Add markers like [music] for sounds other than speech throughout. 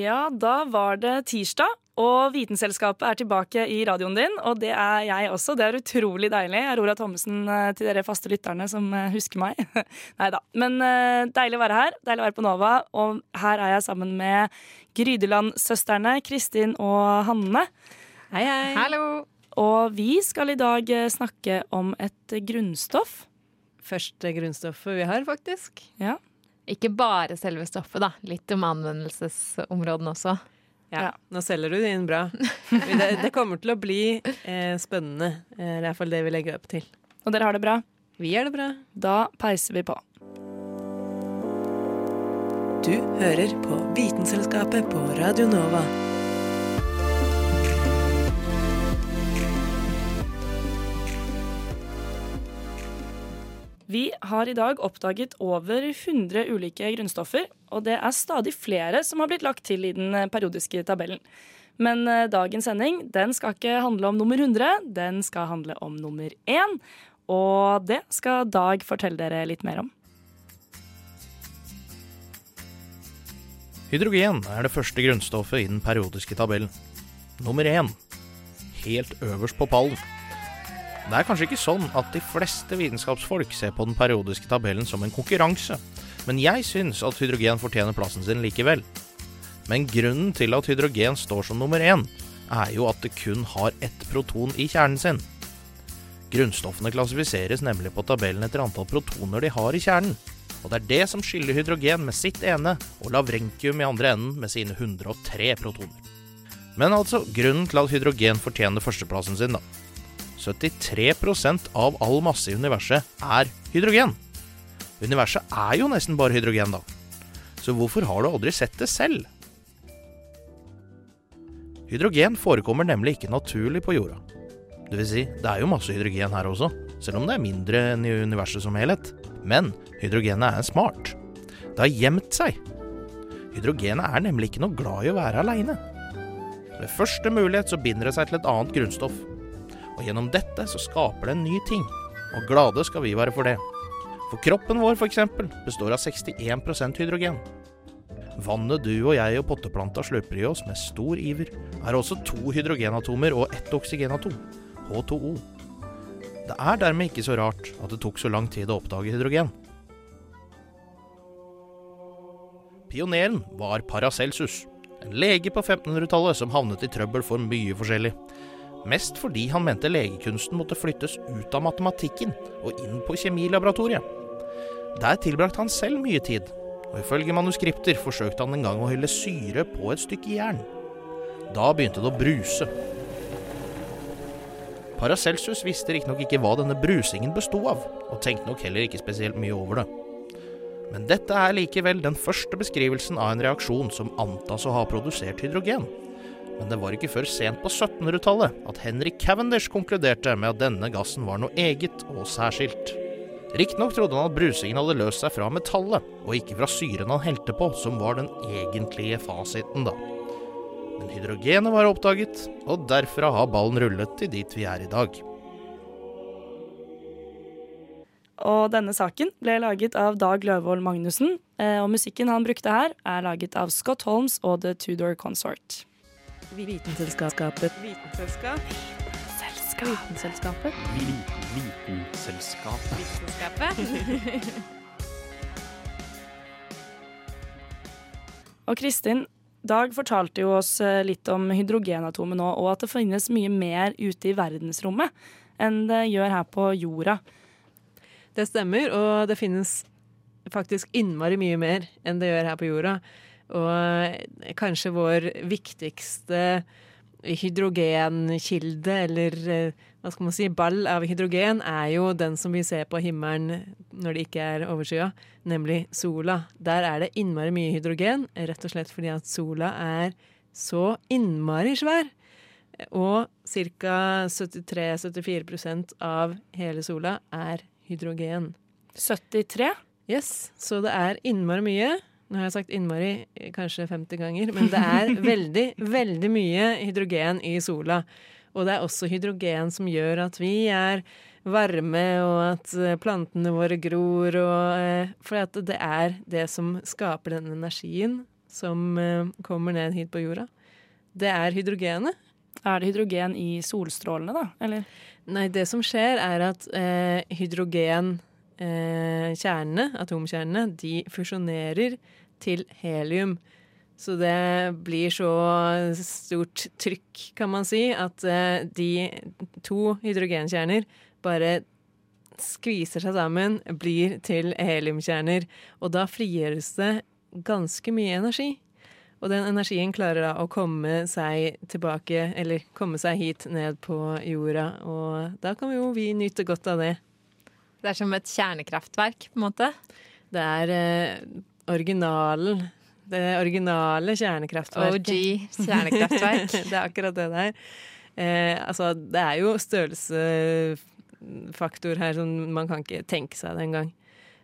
Ja, da var det tirsdag, og Vitenselskapet er tilbake i radioen din. Og det er jeg også. Det er utrolig deilig. Aurora Thommessen eh, til dere faste lytterne som eh, husker meg. [laughs] Nei da. Men eh, deilig å være her. Deilig å være på Nova. Og her er jeg sammen med Grydeland-søstrene Kristin og Hanne. Hei, hei. Hallo! Og vi skal i dag snakke om et grunnstoff. Første grunnstoffet vi har, faktisk. Ja. Ikke bare selve stoffet, da. Litt om anvendelsesområdene også. Ja, Ja. Nå selger du det inn bra. [laughs] Det, det kommer til å bli eh, spennende. Eh, Det er iallfall det vi legger opp til. Og dere har det bra? Vi gjør det bra. Da peiser vi på. Du hører på Vitenselskapet på Radio Nova. Vi har i dag oppdaget over 100 ulike grunnstoffer, og det er stadig flere som har blitt lagt til i den eh, periodiske tabellen. Men eh, dagens sending den skal ikke handle om nummer 100, den skal handle om nummer 1. Og det skal Dag fortelle dere litt mer om. Hydrogen er det første grunnstoffet i den periodiske tabellen. Nummer én. Helt øverst på pallen. Det er kanskje ikke sånn at de fleste vitenskapsfolk ser på den periodiske tabellen som en konkurranse, men jeg syns at hydrogen fortjener plassen sin likevel. Men grunnen til at hydrogen står som nummer én, er jo at det kun har ett proton i kjernen sin. Grunnstoffene klassifiseres nemlig på tabellen etter antall protoner de har i kjernen. Og det er det som skiller hydrogen med sitt ene, og lavrenkium i andre enden med sine 103 protoner. Men altså, grunnen til at hydrogen fortjener førsteplassen sin, da. 73% av all masse i universet er hydrogen. Universet er jo nesten bare hydrogen, da. Så hvorfor har du aldri sett det selv? Hydrogen forekommer nemlig ikke naturlig på jorda. Det vil si, det er jo masse hydrogen her også, selv om det er mindre enn i universet som helhet. Men hydrogenet er smart. Det har gjemt seg. Hydrogenet er nemlig ikke noe glad i å være aleine. Ved første mulighet så binder det seg til et annet grunnstoff. Og gjennom dette så skaper det en ny ting. Og glade skal vi være for det. For kroppen vår f.eks. består av 61% hydrogen. Vannet du og jeg og potteplanta slurper i oss med stor iver, er også to hydrogenatomer og ett oksygenatom, H2O. Det er dermed ikke så rart at det tok så lang tid å oppdage hydrogen. Pioneren var Paracelsus, en lege på 1500-tallet som havnet i trøbbel for mye forskjellig. Mest fordi han mente legekunsten måtte flyttes ut av matematikken og inn på kjemilaboratoriet. Der tilbrakte han selv mye tid, og ifølge manuskripter forsøkte han en gang å helle syre på et stykke jern. Da begynte det å bruse. Paracelsus visste riktignok ikke hva denne brusingen bestod av, og tenkte nok heller ikke spesielt mye over det. Men dette er likevel den første beskrivelsen av en reaksjon som antas å ha produsert hydrogen. Men det var ikke før sent på 1700-tallet at Henry Cavendish konkluderte med at denne gassen var noe eget og særskilt. Riktignok trodde han at brusingen hadde løst seg fra metallet, og ikke fra syren han helte på, som var den egentlige fasiten, da. Men hydrogenet var oppdaget, og derfra har ballen rullet til dit vi er i dag. Og denne saken ble laget av Dag Løvold Magnussen, eh, og musikken han brukte her, er laget av Scott Holmes og The Tudor Consort. Vitenselskapet. Vitenselskap. Vitenselskapet. Vitenselskapet. Og Kristin, Dag fortalte jo oss eh, litt om hydrogenatomet nå, og at det finnes mye mer ute i verdensrommet enn det gjør her på jorda. Det stemmer, og det finnes faktisk innmari mye mer enn det gjør her på jorda. Og kanskje vår viktigste hydrogenkilde, eller eh, hva skal man si, ball av hydrogen, er jo den som vi ser på himmelen når det ikke er overskya, nemlig sola. Der er det innmari mye hydrogen, rett og slett fordi at sola er så innmari svær. Og ca. 73-74% av hele sola er hydrogen. 73. Yes, så det er innmari mye. Nå har jeg sagt innmari eh, kanskje 50 ganger, men det er [laughs] veldig, veldig mye hydrogen i sola. Og det er også hydrogen som gjør at vi er varme, og at eh, plantene våre gror. Og, eh, for det er det som skaper den energien som kommer ned hit på jorda. Det er hydrogenet. Er det hydrogen i solstrålene, da? Eller? Nei, det som skjer, er at eh, hydrogenkjernene, eh, atomkjernene, de fusjonerer til helium. Så det blir så stort trykk, kan man si, at eh, de to hydrogenkjerner bare skviser seg sammen, blir til heliumkjerner. Og da frigjøres det ganske mye energi. Og den energien klarer da å komme seg tilbake, eller komme seg hit ned på jorda. Og da kan jo vi nyte godt av det. Det er som et kjernekraftverk, på en måte? Det er eh, originalen. Det originale kjernekraftverket. OG kjernekraftverk. [laughs] det er akkurat det det er. Eh, altså, det er jo størrelsesfaktor her som man kan ikke tenke seg det engang.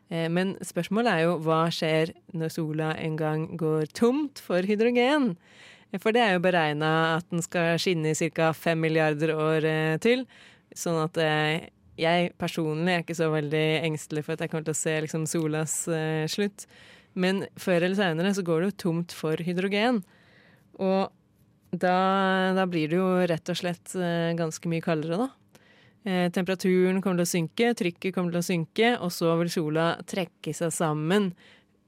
Eh, men spørsmålet er jo hva skjer når sola en gang går tomt for hydrogen? Eh, for det er jo beregna at den skal skinne i ca. fem milliarder år eh, til. Sånn at jeg personlig er ikke så veldig engstelig for at jeg kommer til å se liksom, solas slutt. Men før eller seinere så går det jo tomt for hydrogen. Og da, da, blir det jo rett og slett ganske mye kaldere, da. Eh, temperaturen kommer til å synke, trykket kommer til å synke, og så vil sola trekke seg sammen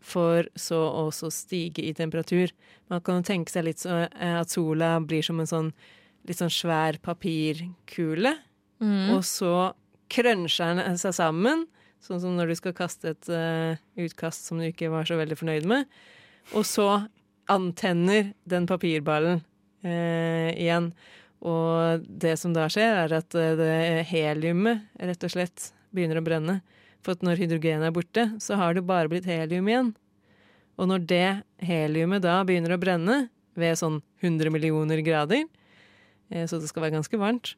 for så også stige i temperatur. Man kan jo tenke seg litt så, eh, at sola blir som en sånn litt sånn svær papirkule, mm. og så krønsjer den seg sammen, sånn som når du skal kaste et uh, utkast som du ikke var så veldig fornøyd med, og så antenner den papirballen uh, igjen. Og det som da skjer, er at eh, det heliumet rett og slett begynner å brenne. For at når hydrogenet er borte, så har det bare blitt helium igjen. Og når det heliumet da begynner å brenne ved sånn 100 millioner grader, så det skal være ganske varmt,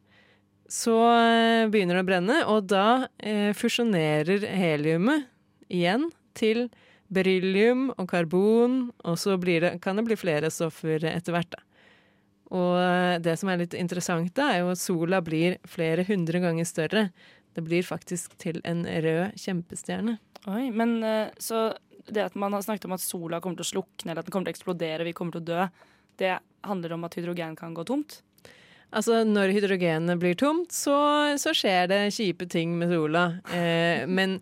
så eh, begynner det å brenne, og da fusjonerer heliumet igjen til beryllium og karbon, og så det, kan det bli flere stoffer etter hvert. Og eh, det som er litt interessant, da, er jo at sola blir flere hundre ganger større. Det blir faktisk til en rød kjempestjerne. Oi, men eh, så det at man har snakket om at sola kommer til å slukne, eller at den kommer til å eksplodere, vi kommer til å dø, det handler om at hydrogen kan gå tomt? Altså, når hydrogenet blir tomt, så, så, skjer det kjipe ting med sola. Eh, men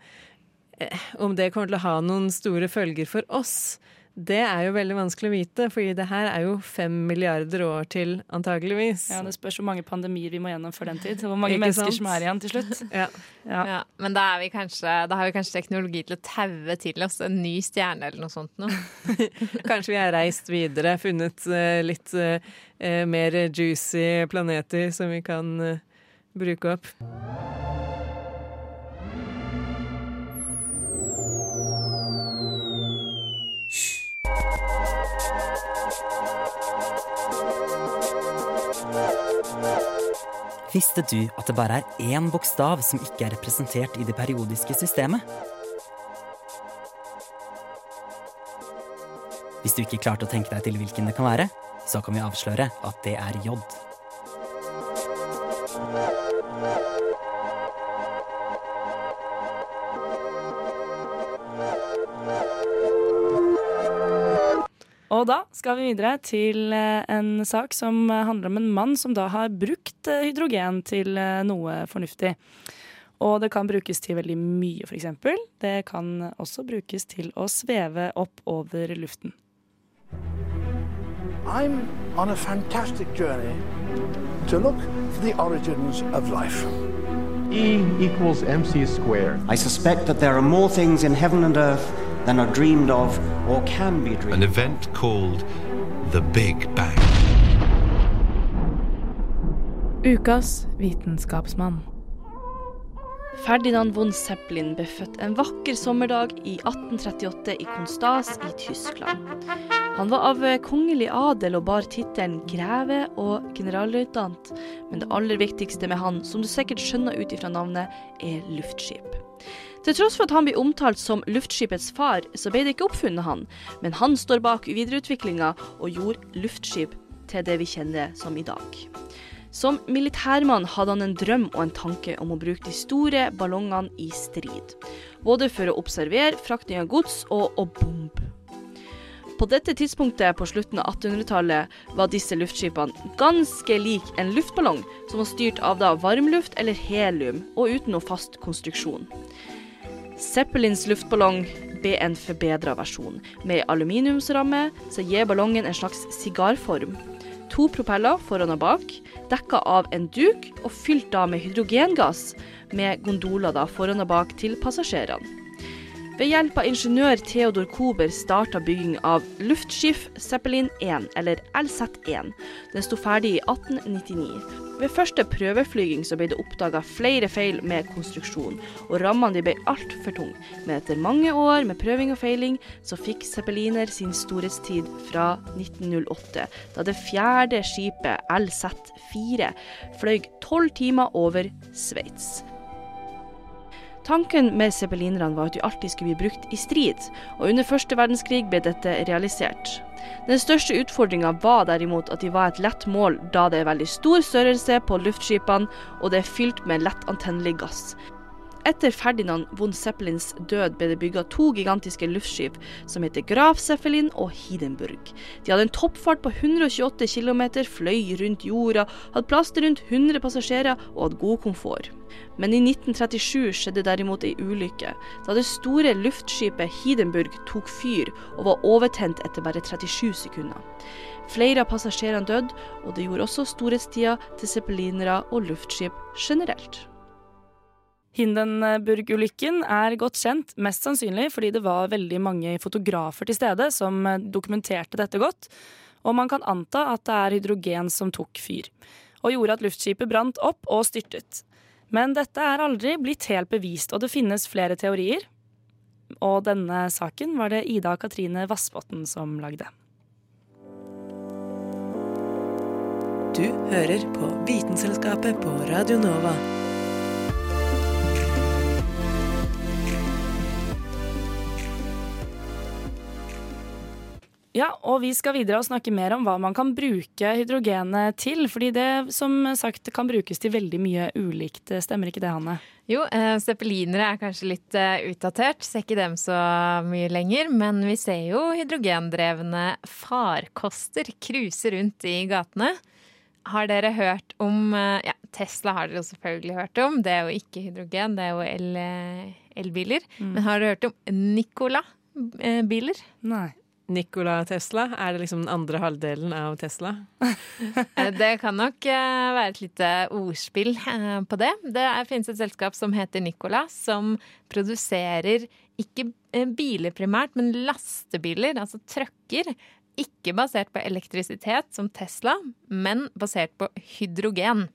eh, om det kommer til å ha noen store følger for oss, det er jo veldig vanskelig å vite, fordi det her er jo fem milliarder år til, antageligvis. Ja, Det spørs hvor mange pandemier vi må gjennom før den tid. Hvor mange Ikke mennesker sant? som er igjen til slutt. [laughs] ja. Ja. ja. Men da, vi kanskje, da, har vi kanskje teknologi til å taue til oss en ny stjerne eller noe sånt noe. [laughs] kanskje vi har reist videre, funnet uh, litt uh, mer juicy planeter som vi kan uh, bruke opp. Visste du at det bare er én bokstav som ikke er representert i det periodiske systemet? Hvis du ikke klarte å tenke deg til hvilken det kan være, så kan vi avsløre at det er J. Og da skal vi videre til eh, en sak som handler om en mann som da har brukt eh, hydrogen til eh, noe fornuftig. Og det kan brukes til veldig mye, f.eks. Det kan også brukes til å sveve opp over luften. I'm on a fantastic journey to look for the origins of life. E equals mc squared. I suspect that there are more things in heaven and earth than are dreamed of or can be dreamed An event called the Big Bang. Ukas vitenskapsmann. Ferdinand von Zeppelin ble født en vakker sommerdag i 1838 i Konstas i Tyskland. Han var av kongelig adel og bar tittelen greve og generalløytnant, men det aller viktigste med han, som du sikkert skjønner ut ifra navnet, er luftskip. Til tross for at han blir omtalt som luftskipets far, så ble det ikke oppfunnet han, men han står bak videreutviklinga og gjorde luftskip til det vi kjenner som i dag. Som militærmann hadde han en drøm og en tanke om å bruke de store ballongene i strid. Både for å observere frakting av gods og å bombe. På dette tidspunktet på slutten av 1800-tallet var disse luftskipene ganske lik en luftballong som var styrt av da varmluft eller helium, og uten noe fast konstruksjon. Zeppelins luftballong ble en forbedra versjon, med aluminiumsramme så gir ballongen en slags sigarform. To propeller foran og bak, dekka av en duk og fylt da med hydrogengass, med gondoler da foran og bak til passasjerene. Ved hjelp av ingeniør Theodor Kober starta bygging av luftskip Zeppelin 1, eller LZ1. Den sto ferdig i 1899. Ved første prøveflyging så ble det oppdaga flere feil med konstruksjon, og rammene ble altfor tunge. Men etter mange år med prøving og feiling, så fikk Zeppeliner sin storhetstid fra 1908, da det fjerde skipet, LZ4, fløy tolv timer over Sveits. Tanken med zeppelinerne var at de alltid skulle bli brukt i strid, og under første verdenskrig ble dette realisert. Den største utfordringa var derimot at de var et lett mål, da det er veldig stor størrelse på luftskipene, og det er fylt med lett antennelig gass. Etter Ferdinand von Zeppelins død ble det bygga to gigantiske luftskip som heter Graf Zeppelin og Hidenburg. De hadde en toppfart på 128 km, fløy rundt jorda, hadde plass til rundt 100 passasjerer og hadde god komfort. Men i 1937 skjedde derimot ei ulykke, da det store luftskipet Hindenburg tok fyr og var overtent etter bare 37 sekunder. Flere av passasjerene døde, og det gjorde også storhetstida til zeppelinere og luftskip generelt. Hindenburg-ulykken er godt kjent, mest sannsynlig fordi det var veldig mange fotografer til stede som dokumenterte dette godt, og man kan anta at det er hydrogen som tok fyr, og gjorde at luftskipet brant opp og styrtet. Men dette er aldri blitt helt bevist, og det finnes flere teorier. Og denne saken var det Ida Katrine Vassbotn som lagde. Du hører på Vitenselskapet på Radio Nova. Ja, og vi skal videre og snakke mer om hva man kan bruke hydrogenet til. Fordi det som sagt kan brukes til veldig mye ulikt. Stemmer ikke det, Hanne? Jo, eh, zeppelinere er kanskje litt eh, utdatert. Ser ikke dem så mye lenger. Men vi ser jo hydrogendrevne farkoster cruise rundt i gatene. Har dere hørt om eh, Ja, Tesla har dere selvfølgelig hørt om. Det er jo ikke hydrogen, det er jo el, eh, elbiler. Mm. Men har dere hørt om Nicola-biler? Eh, Nei. Nikola Tesla? Er det liksom den andre halvdelen av Tesla? [laughs] Eh, det kan nok eh, være et lite ordspill eh, på det. Det finnes et selskap som heter Nikola, som produserer ikke biler primært, men lastebiler, altså trucker. Ikke basert på elektrisitet som Tesla, men basert på hydrogen.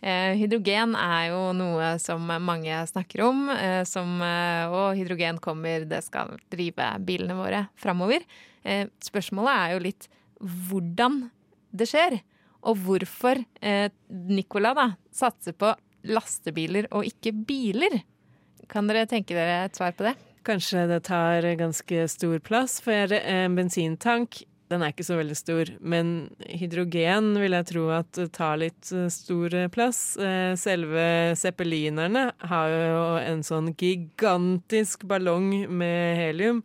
hydrogen er jo noe som mange snakker om, som, og hydrogen kommer, det skal drive bilene våre framover. Eh, spørsmålet er jo litt hvordan det skjer, og hvorfor eh, Nicola da satser på lastebiler og ikke biler. Kan dere tenke dere et svar på det? Kanskje det tar ganske stor plass, for en bensintank den er ikke så veldig stor, men hydrogen vil jeg tro at tar litt stor plass. Selve zeppelinerne har jo en sånn gigantisk ballong med helium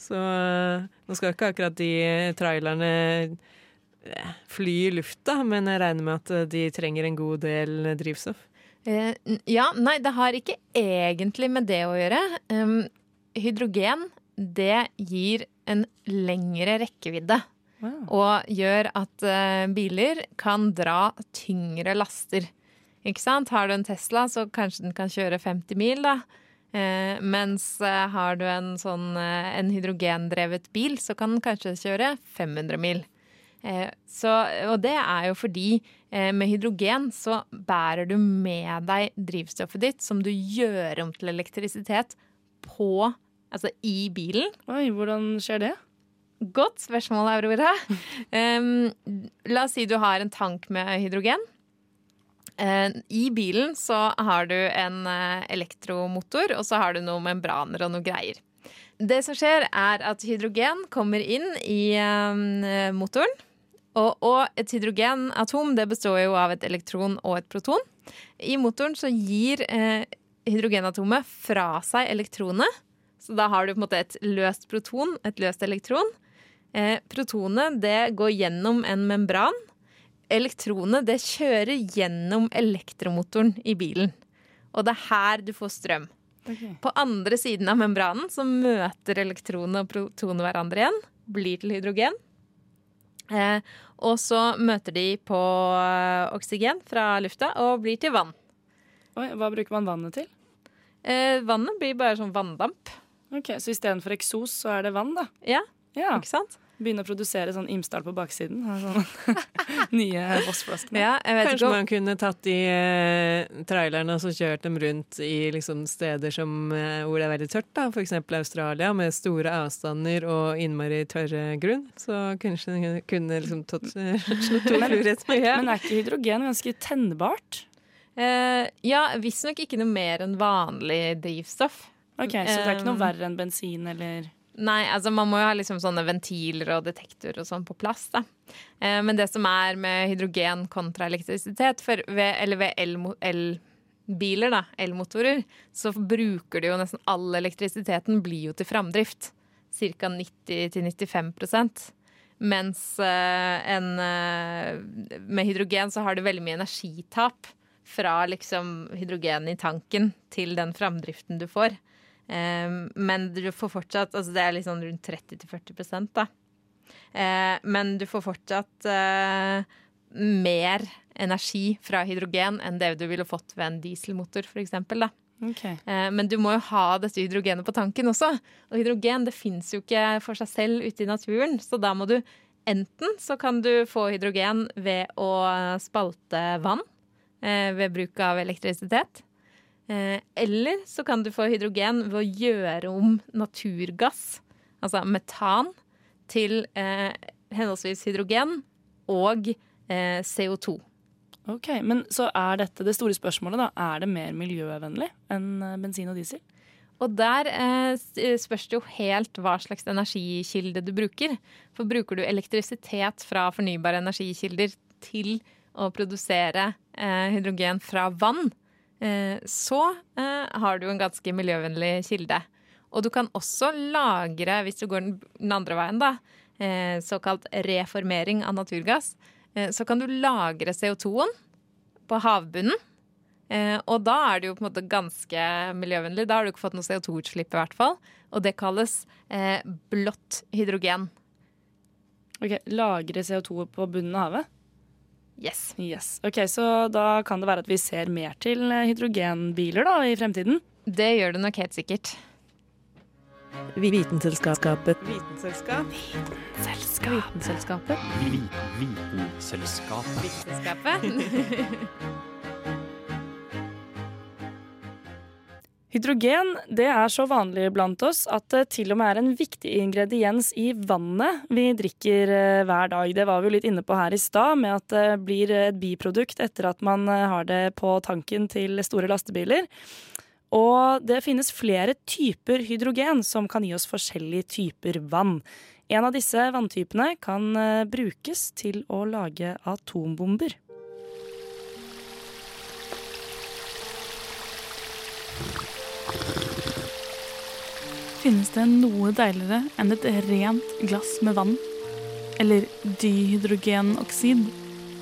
så nå skal ikke akkurat de trailerne eh, fly i lufta, men jeg regner med at eh, de trenger en god del drivstoff. Eh, ja, nei, det har ikke egentlig med det å gjøre. Um, hydrogen, det gir en lengre rekkevidde. Wow. Og gjør at uh, biler kan dra tyngre laster. Ikke sant? Har du en Tesla, så kanskje den kan kjøre 50 mil, da. Eh, mens eh, har du en sånn eh, en hydrogendrevet bil, så kan den kanskje kjøre 500 mil. Eh, så, og det er jo fordi Eh, med hydrogen så bærer du med deg drivstoffet ditt, som du gjør om til elektrisitet, på Altså i bilen. Oi, hvordan skjer det? Godt spørsmål, Aurora. [laughs] Um, la oss si du har en tank med hydrogen. Uh, I bilen så har du en uh, elektromotor, og så har du noen membraner og noe greier. Det som skjer, er at hydrogen kommer inn i uh, motoren. Og, et hydrogenatom det består jo av et elektron og et proton. I motoren så gir hydrogenatomet fra seg elektronet så da har du på en måte et løst proton, et løst elektron. Eh, protonet det går gjennom en membran. Elektronet det kjører gjennom elektromotoren i bilen. Og det er her du får strøm. Okay. På andre siden av membranen så møter elektronene og protonene hverandre igjen. Blir til hydrogen. Eh, og så møter de på eh, oksygen fra lufta og blir til vann. Oi, hva bruker man vannet til? Eh, vannet blir bare sånn vanndamp. Ok, Så istedenfor eksos, så er det vann, da? Ja, ja. ikke sant? Begynne å produsere sånn Imsdal på baksiden. Sånn [laughs] nye Voss-flaskene. Ja, Kanskje man kunne tatt de eh, trailerne og så kjørt dem rundt i liksom, steder som, eh, hvor det er veldig tørt, da. F.eks. Australia, med store avstander og innmari tørre grunn. Så kanskje den kunne liksom tatt eh, [laughs] slått to fluer Men er ikke hydrogen ganske tennbart? Eh, ja, visstnok ikke noe mer enn vanlig drivstoff. Ok, Så det er ikke noe verre enn bensin eller Nei, altså man må jo ha liksom sånne ventiler og detektorer og sånn på plass. da. Eh, men det som er med hydrogen kontra elektrisitet, ved, eller ved elbiler, elmotorer, så bruker du jo nesten all elektrisiteten blir jo til framdrift. Ca. 90-95 Mens eh, en, eh, med hydrogen så har du veldig mye energitap fra liksom hydrogen i tanken til den framdriften du får. Um, men du får fortsatt Altså det er liksom rundt 30-40 da. Uh, men du får fortsatt uh, mer energi fra hydrogen enn det du ville fått ved en dieselmotor, f.eks. Okay. Uh, men du må jo ha dette hydrogenet på tanken også. Og hydrogen det fins jo ikke for seg selv ute i naturen, så da må du enten så kan du få hydrogen ved å spalte vann ved bruk av elektrisitet. Eh, eller så kan du få hydrogen ved å gjøre om naturgass, altså metan, til eh, henholdsvis hydrogen og eh, CO2. Ok, Men så er dette det store spørsmålet, da. Er det mer miljøvennlig enn eh, bensin og diesel? Og der eh, spørs det jo helt hva slags energikilde du bruker. For bruker du elektrisitet fra fornybare energikilder til å produsere eh, hydrogen fra vann, så eh, har du en ganske miljøvennlig kilde. Og du kan også lagre, hvis du går den andre veien, da, eh, såkalt reformering av naturgass, så kan du lagre CO2-en på havbunnen. Og da er det jo på en måte ganske miljøvennlig. Da har du ikke fått noe CO2-utslipp, i hvert fall. Og det kalles blått hydrogen. Ok, Lagre CO2 på bunnen av havet? Yes. yes. Ok, Så da kan det være at vi ser mer til eh, hydrogenbiler da, i fremtiden? Det gjør det nok helt sikkert. Vitenselskapet. Vitenselskap. Vitenselskapet. Vitenselskapet. Vitenselskapet. [laughs] Hydrogen det er så vanlig blant oss at det til og med er en viktig ingrediens i vannet vi drikker eh, hver dag. Det var vi jo litt inne på her i stad, med at det blir et biprodukt etter at man eh, har det på tanken til store lastebiler. Og det finnes flere typer hydrogen som kan gi oss forskjellige typer vann. En av disse vanntypene kan eh, brukes til å lage atombomber. Finnes det noe deiligere enn et rent glass med vann? Eller dihydrogenoksid,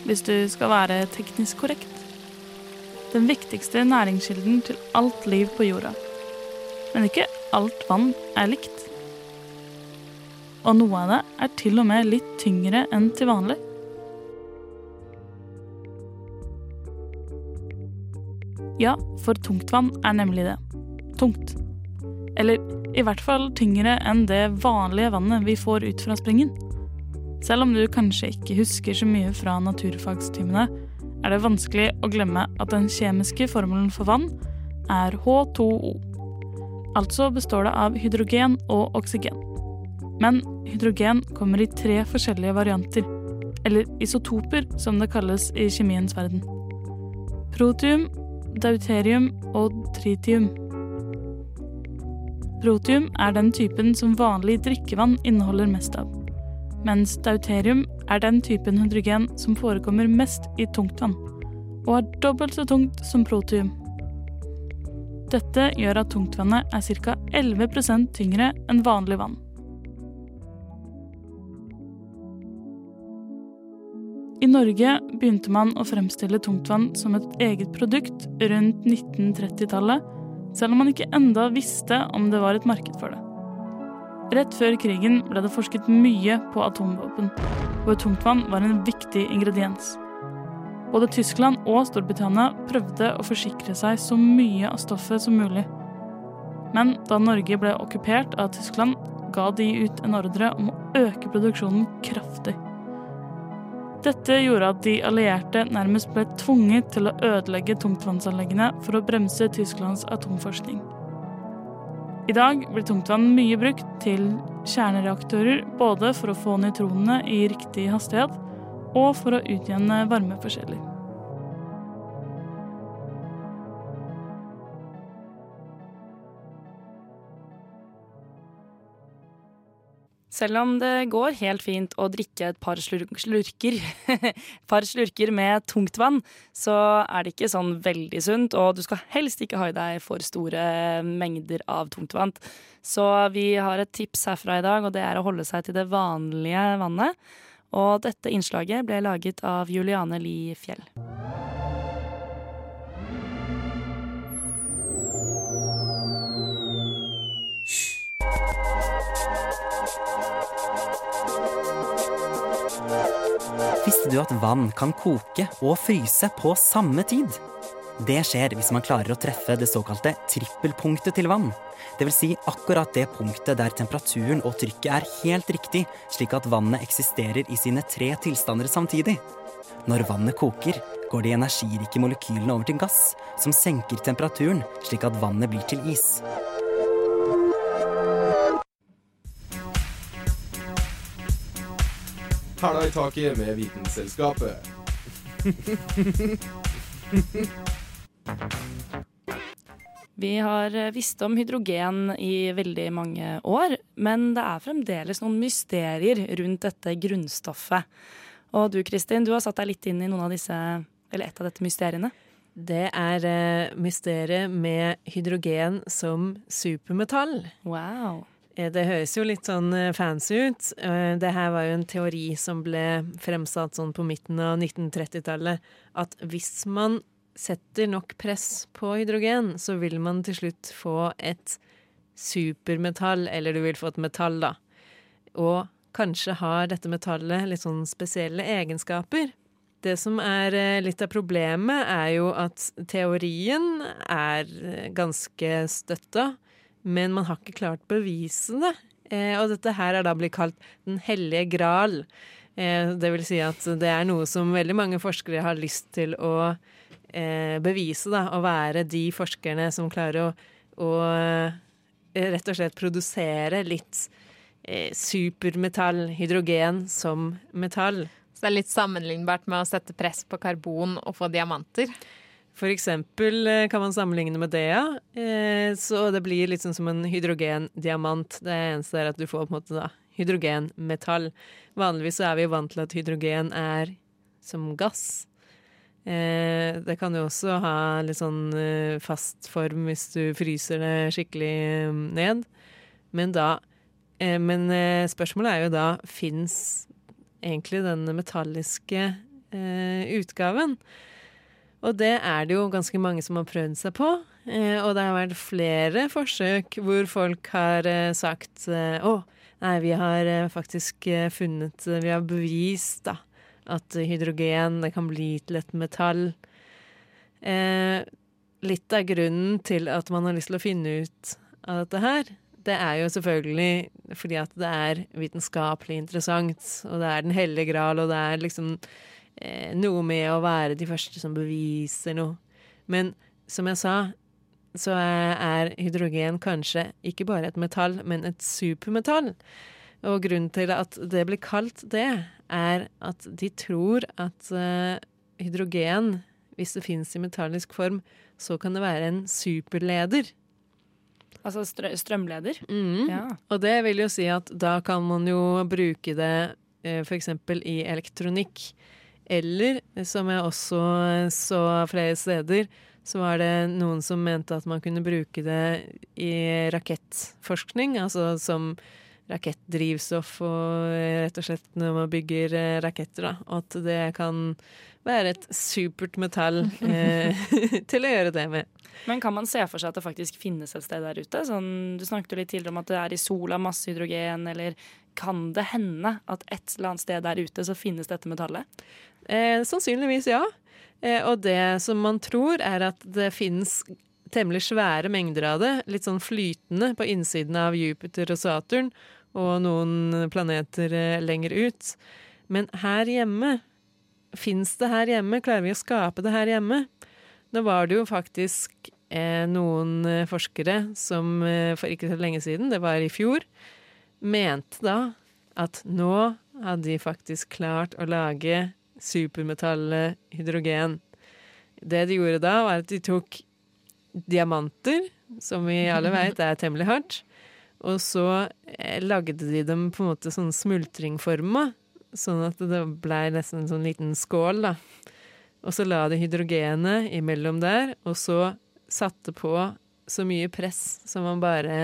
hvis du skal være teknisk korrekt? Den viktigste næringskilden til alt liv på jorda. Men ikke alt vann er likt. Og noe av det er til og med litt tyngre enn til vanlig. Ja, for tungtvann er nemlig det. Tungt. Eller i hvert fall tyngre enn det vanlige vannet vi får ut fra springen. Selv om du kanskje ikke husker så mye fra naturfagstimene, er det vanskelig å glemme at den kjemiske formelen for vann er H2O. Altså består det av hydrogen og oksygen. Men hydrogen kommer i tre forskjellige varianter, eller isotoper som det kalles i kjemiens verden. Protium, deuterium og tritium. Protium er den typen som vanlig drikkevann inneholder mest av, mens deuterium er den typen hydrogen som forekommer mest i tungtvann, og er dobbelt så tungt som protium. Dette gjør at tungtvannet er ca. 11% tyngre enn vanlig vann. I Norge begynte man å fremstille tungtvann som et eget produkt rundt 1930-tallet, selv om man ikke enda visste om det var et marked for det. Rett før krigen ble det forsket mye på atomvåpen, hvor tungtvann var en viktig ingrediens. Både Tyskland og Storbritannia prøvde å forsikre seg så mye av stoffet som mulig. Men da Norge ble okkupert av Tyskland, ga de ut en ordre om å øke produksjonen kraftig. Dette gjorde at de allierte nærmest ble tvunget til å ødelegge tungtvannsanleggene for å bremse Tysklands atomforskning. I dag blir tungtvann mye brukt til kjernereaktorer, både for å få nøytronene i riktig hastighet og for å utjevne varmeforskjeller. Selv om det går helt fint å drikke et par slurker, [laughs] par slurker med tungtvann, så er det ikke sånn veldig sunt, og du skal helst ikke ha i deg for store mengder av tungtvann. Så vi har et tips herfra i dag, og det er å holde seg til det vanlige vannet. Og dette innslaget ble laget av Juliane Li Fjell. Visste du at vann kan koke og fryse på samme tid? Det skjer hvis man klarer å treffe det såkalte trippelpunktet til vann. Dvs. Si akkurat det punktet der temperaturen og trykket er helt riktig, slik at vannet eksisterer i sine tre tilstander samtidig. Når vannet koker, går de energirike molekylene over til gass, som senker temperaturen, slik at vannet blir til is. Hæla i taket med Vitenselskapet. [laughs] Vi har eh, visst om hydrogen i veldig mange år, men det er fremdeles noen mysterier rundt dette grunnstoffet. Og du Kristin, du har satt deg litt inn i noen av disse, eller et av dette mysteriene. Det er uh, mysteriet med hydrogen som supermetall. Wow. Eh, det høres jo litt sånn eh, fancy ut. Eh, det her var jo en teori som ble fremsatt sånn på midten av 1930-tallet. At hvis man setter nok press på hydrogen, så vil man til slutt få et supermetall, eller du vil få et metall, da. Og kanskje har dette metallet litt sånn spesielle egenskaper. Det som er litt av problemet, er jo at teorien er ganske støtta men man har ikke klart å bevise det. Eh, og dette her er da blitt kalt Den hellige gral. Eh, det vil si at det er noe som veldig mange forskere har lyst til å eh, bevise, da. Å være de forskerne som klarer å, å eh, rett og slett produsere litt eh, supermetall, hydrogen, som metall. Så det er litt sammenlignbart med å sette press på karbon og få diamanter? For eksempel eh, kan man sammenligne med det. Eh, så det blir litt sånn som en hydrogendiamant. Det eneste er at du får på en måte da hydrogenmetall. Vanligvis så er vi vant til at hydrogen er som gass. Eh, det kan jo også ha litt sånn fast form hvis du fryser det skikkelig ned. Men da Men spørsmålet er jo da fins egentlig den metalliske utgaven? Og det er det jo ganske mange som har prøvd seg på. Eh, og det har vært flere forsøk hvor folk har eh, sagt eh, å, nei, vi har faktisk funnet Vi har bevist da, at hydrogen det kan bli til et metall. Litt av grunnen til at man har lyst til å finne ut av dette her, det er jo selvfølgelig fordi at det er vitenskapelig interessant, og det er Den hellige gral, og det er liksom noe med å være de første som beviser noe. Men som jeg sa, så er hydrogen kanskje ikke bare et metall, men et supermetall. Og grunnen til at det blir kalt det, er at de tror at uh, hydrogen, hvis det finnes i metallisk form, så kan det være en superleder. Altså strø strømleder? Mm. Ja. Og det vil jo si at da kan man jo bruke det uh, f.eks. i elektronikk. Eller, som jeg også så flere steder, så var det noen som mente at man kunne bruke det i rakettforskning, altså som rakettdrivstoff og rett og slett når man bygger eh, raketter, da. Og at det kan være et supert metall eh, [laughs] til å gjøre det med. Men kan man se for seg at det faktisk finnes et sted der ute? Sånn, du snakket jo litt tidligere om at det er i sola masse hydrogen, eller kan det hende at et eller annet sted der ute så finnes dette metallet? Eh, sannsynligvis ja. Eh, og det som man tror, er at det finnes temmelig svære mengder av det, litt sånn flytende på innsiden av Jupiter og Saturn, og noen planeter eh, lenger ut. Men her hjemme Fins det her hjemme? Klarer vi å skape det her hjemme? Nå var det jo faktisk eh, noen eh, forskere som eh, for ikke så lenge siden, det var i fjor, mente da at nå hadde de faktisk klart å lage supermetallet hydrogen. Det de gjorde da, var at de tok diamanter, som vi alle [laughs] vet er temmelig hardt, og så eh, lagde de dem på en måte sånn smultringforma, sånn at det blei nesten en sånn liten skål, da. Og så la de hydrogenet imellom der, og så satte på så mye press som man bare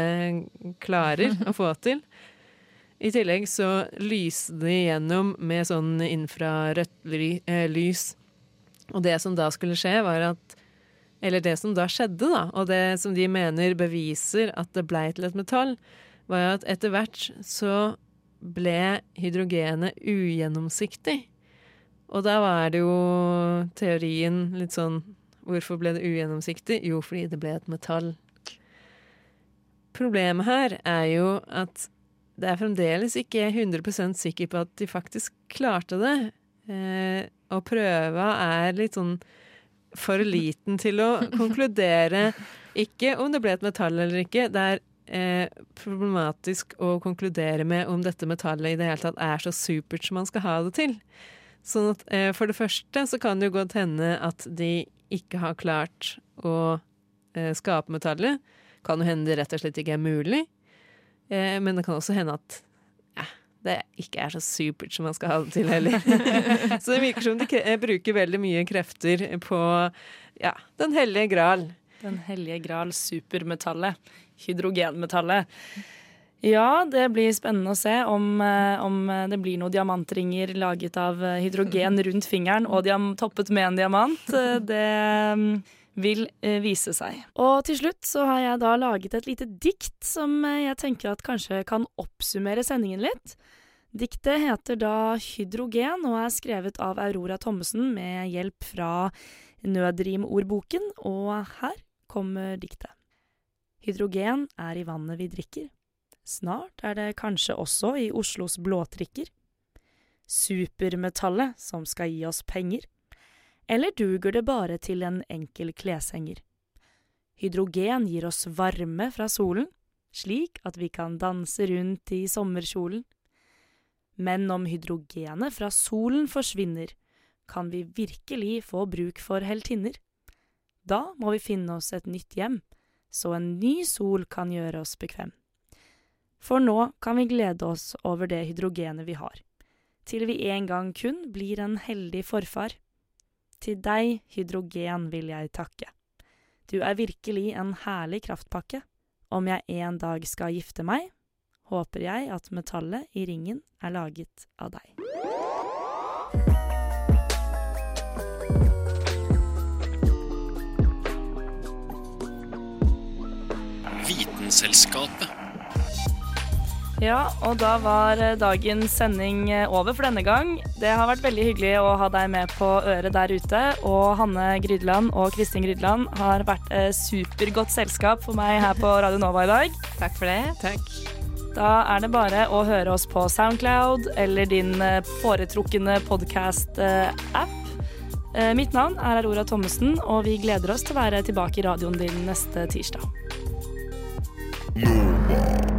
klarer å få til. [laughs] I tillegg så lyser de gjennom med sånn infrarødt eh, lys. Og det som da skulle skje, var at Eller det som da skjedde, da, og det som de mener beviser at det blei til et metall, var at etter hvert så ble hydrogenet ugjennomsiktig. Og da var det jo teorien litt sånn Hvorfor ble det ugjennomsiktig? Jo, fordi det ble et metall. Problemet her er jo at det er fremdeles ikke 100 sikker på at de faktisk klarte det. Eh, og prøva er litt sånn for liten til å [laughs] konkludere ikke om det ble et metall eller ikke. Det er eh, problematisk å konkludere med om dette metallet i det hele tatt er så supert som man skal ha det til. Sånn at eh, for det første så kan det jo godt hende at de ikke har klart å eh, skape metallet. Kan jo hende det rett og slett ikke er mulig. Eh, men det kan også hende at ja, det ikke er så supert som man skal ha det til heller. [laughs] [laughs] så det virker som de eh, bruker veldig mye krefter på ja, Den hellige gral. Den hellige gral, supermetallet. Hydrogenmetallet. Ja, det blir spennende å se om, eh, om, det blir noen diamantringer laget av hydrogen rundt fingeren og toppet med en diamant. Det mm, vil eh, vise seg. Og til slutt så har jeg da laget et lite dikt som eh, jeg tenker at kanskje kan oppsummere sendingen litt. Diktet heter da Hydrogen og er skrevet av Aurora Thommessen med hjelp fra Nødrimordboken, og her kommer diktet. Hydrogen er i vannet vi drikker. Snart er det kanskje også i Oslos blåtrikker. Supermetallet som skal gi oss penger eller duger det bare til en enkel kleshenger? Hydrogen gir oss varme fra solen, slik at vi kan danse rundt i sommerkjolen. Men om hydrogenet fra solen forsvinner, kan vi virkelig få bruk for heltinner. Da må vi finne oss et nytt hjem, så en ny sol kan gjøre oss bekvem. For nå kan vi glede oss over det hydrogenet vi har, til vi en gang kun blir en heldig forfar. Til deg, hydrogen, vil jeg takke. Du er virkelig en herlig kraftpakke. Om jeg en dag skal gifte meg, håper jeg at metallet i ringen er laget av deg. Vitenselskapet. Ja, og da var eh, dagens sending eh, over for denne gang. Det har vært veldig hyggelig å ha deg med på øret der ute. Og Hanne Grydeland og Kristin Grydeland har vært et supergodt selskap for meg her på Radio Nova i dag. Takk for det. Takk. Da er det bare å høre oss på Soundcloud eller din eh, foretrukne podkast-app. Mitt navn er Aurora Thommessen, og vi gleder oss til å være tilbake i radioen din neste tirsdag. Nova.